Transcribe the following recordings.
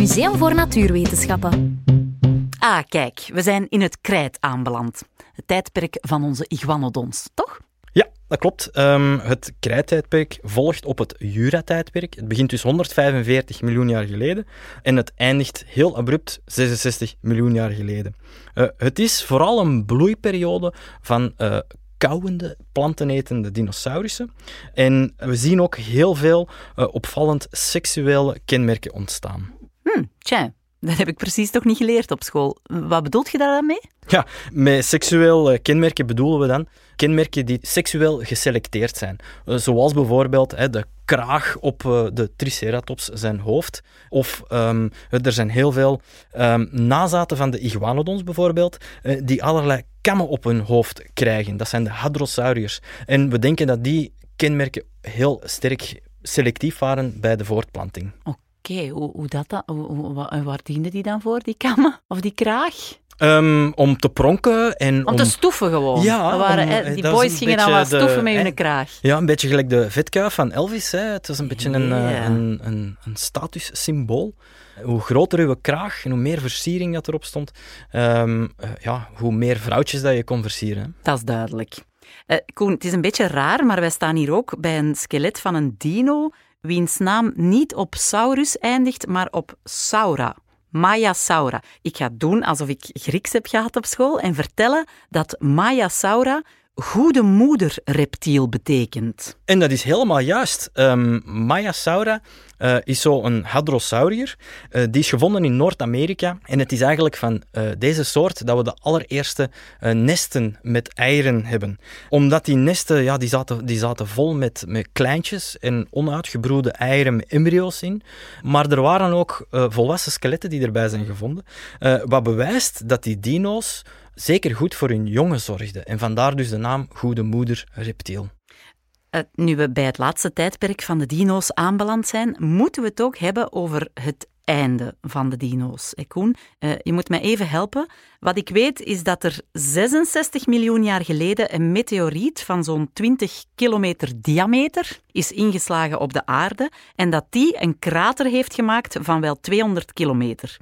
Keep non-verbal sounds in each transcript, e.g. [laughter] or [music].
Museum voor Natuurwetenschappen. Ah, kijk, we zijn in het krijt aanbeland. Het tijdperk van onze iguanodons, toch? Ja, dat klopt. Ehm, het krijttijdperk volgt op het Jura-tijdperk. Het begint dus 145 miljoen jaar geleden en het eindigt heel abrupt 66 miljoen jaar geleden. Eh, het is vooral een bloeiperiode van uh, kauwende, plantenetende dinosaurussen. En we zien ook heel veel uh, opvallend seksuele kenmerken ontstaan. Tja, dat heb ik precies toch niet geleerd op school. Wat bedoelt je daar dan mee? Ja, met seksueel kenmerken bedoelen we dan kenmerken die seksueel geselecteerd zijn. Uh, zoals bijvoorbeeld hè, de kraag op uh, de Triceratops zijn hoofd. Of um, er zijn heel veel um, nazaten van de iguanodons bijvoorbeeld, die allerlei kammen op hun hoofd krijgen. Dat zijn de hadrosauriërs. En we denken dat die kenmerken heel sterk selectief waren bij de voortplanting. Oké, okay, hoe, hoe, dat dan? Hoe, waar dienden die dan voor, die kammen? Of die kraag? Um, om te pronken en om... om te stoeven gewoon. Ja. Waren, om, hè, die boys gingen dan wat stoeven met hun kraag. Ja, een beetje gelijk de vetkuif van Elvis. Hè. Het was een beetje een, yeah. een, een, een statussymbool. Hoe groter uw kraag en hoe meer versiering dat erop stond, um, uh, ja, hoe meer vrouwtjes dat je kon versieren. Hè. Dat is duidelijk. Uh, Koen, het is een beetje raar, maar wij staan hier ook bij een skelet van een dino wiens naam niet op Saurus eindigt, maar op Saura. Maya Saura. Ik ga doen alsof ik Grieks heb gehad op school en vertellen dat Maya Saura goede moeder reptiel betekent. En dat is helemaal juist. Um, Maya Saura uh, is zo een hadrosaurier. Uh, die is gevonden in Noord-Amerika. En het is eigenlijk van uh, deze soort dat we de allereerste nesten met eieren hebben. Omdat die nesten, ja, die zaten, die zaten vol met, met kleintjes en onuitgebroede eieren met embryo's in. Maar er waren ook volwassen skeletten die erbij zijn gevonden. wat bewijst dat die dino's zeker goed voor hun jongen zorgden. En vandaar dus de naam Goede Moeder Reptiel. Uh, nu we bij het laatste tijdperk van de dino's aanbeland zijn, moeten we het ook hebben over het einde van de dino's. Koen, uh, je moet mij even helpen. Wat ik weet is dat er 66 miljoen jaar geleden een meteoriet van zo'n 20 kilometer diameter is ingeslagen op de aarde en dat die een krater heeft gemaakt van wel 200 kilometer.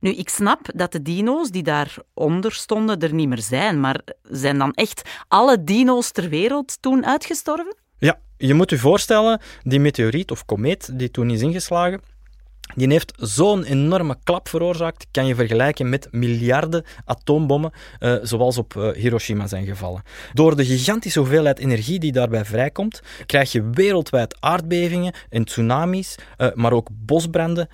Nu, ik snap dat de dino's die daaronder stonden er niet meer zijn, maar zijn dan echt alle dino's ter wereld toen uitgestorven? Ja, je moet je voorstellen, die meteoriet of komeet die toen is ingeslagen, die heeft zo'n enorme klap veroorzaakt, kan je vergelijken met miljarden atoombommen, uh, zoals op uh, Hiroshima zijn gevallen. Door de gigantische hoeveelheid energie die daarbij vrijkomt, krijg je wereldwijd aardbevingen en tsunamis, uh, maar ook bosbranden,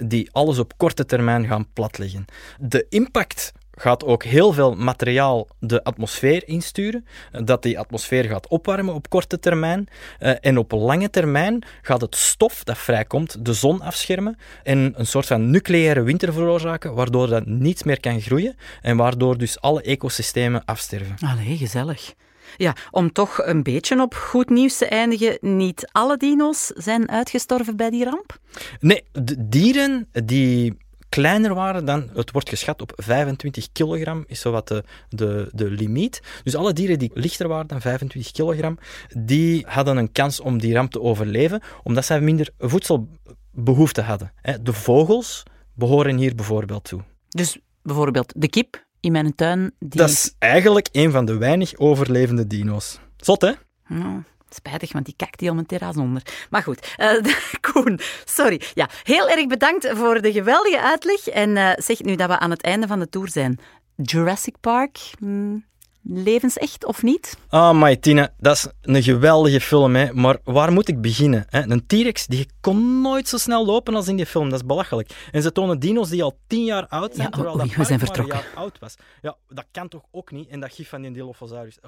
die alles op korte termijn gaan platleggen. De impact gaat ook heel veel materiaal de atmosfeer insturen, dat die atmosfeer gaat opwarmen op korte termijn. Uh, en op lange termijn gaat het stof dat vrijkomt de zon afschermen en een soort van nucleaire winter veroorzaken, waardoor dat niets meer kan groeien en waardoor dus alle ecosystemen afsterven. Allee, gezellig. Ja, om toch een beetje op goed nieuws te eindigen, niet alle dino's zijn uitgestorven bij die ramp? Nee, de dieren die kleiner waren dan, het wordt geschat op 25 kilogram, is zowat de, de, de limiet. Dus alle dieren die lichter waren dan 25 kilogram, die hadden een kans om die ramp te overleven, omdat zij minder voedselbehoefte hadden. De vogels behoren hier bijvoorbeeld toe. Dus bijvoorbeeld de kip in mijn tuin. Die... Dat is eigenlijk een van de weinig overlevende dino's. Zot, hè? Nou, Spijtig, want die kijkt heel mijn terras onder. Maar goed, [laughs] uh, Koen, sorry. Ja, heel erg bedankt voor de geweldige uitleg. En uh, zeg nu dat we aan het einde van de tour zijn. Jurassic Park, hmm, levensecht of niet? Ah, oh, Tina, dat is een geweldige film, hè. maar waar moet ik beginnen? Hè? Een T-Rex die kon nooit zo snel lopen als in die film, dat is belachelijk. En ze tonen dino's die al tien jaar oud zijn, ja, terwijl oei, dat we zijn vertrokken. jaar oud was. Ja, dat kan toch ook niet? En dat gif van die Dilophosaurus,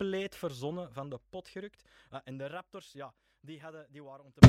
compleet verzonnen, van de pot gerukt. Uh, en de raptors, ja, die, hadden, die waren om te...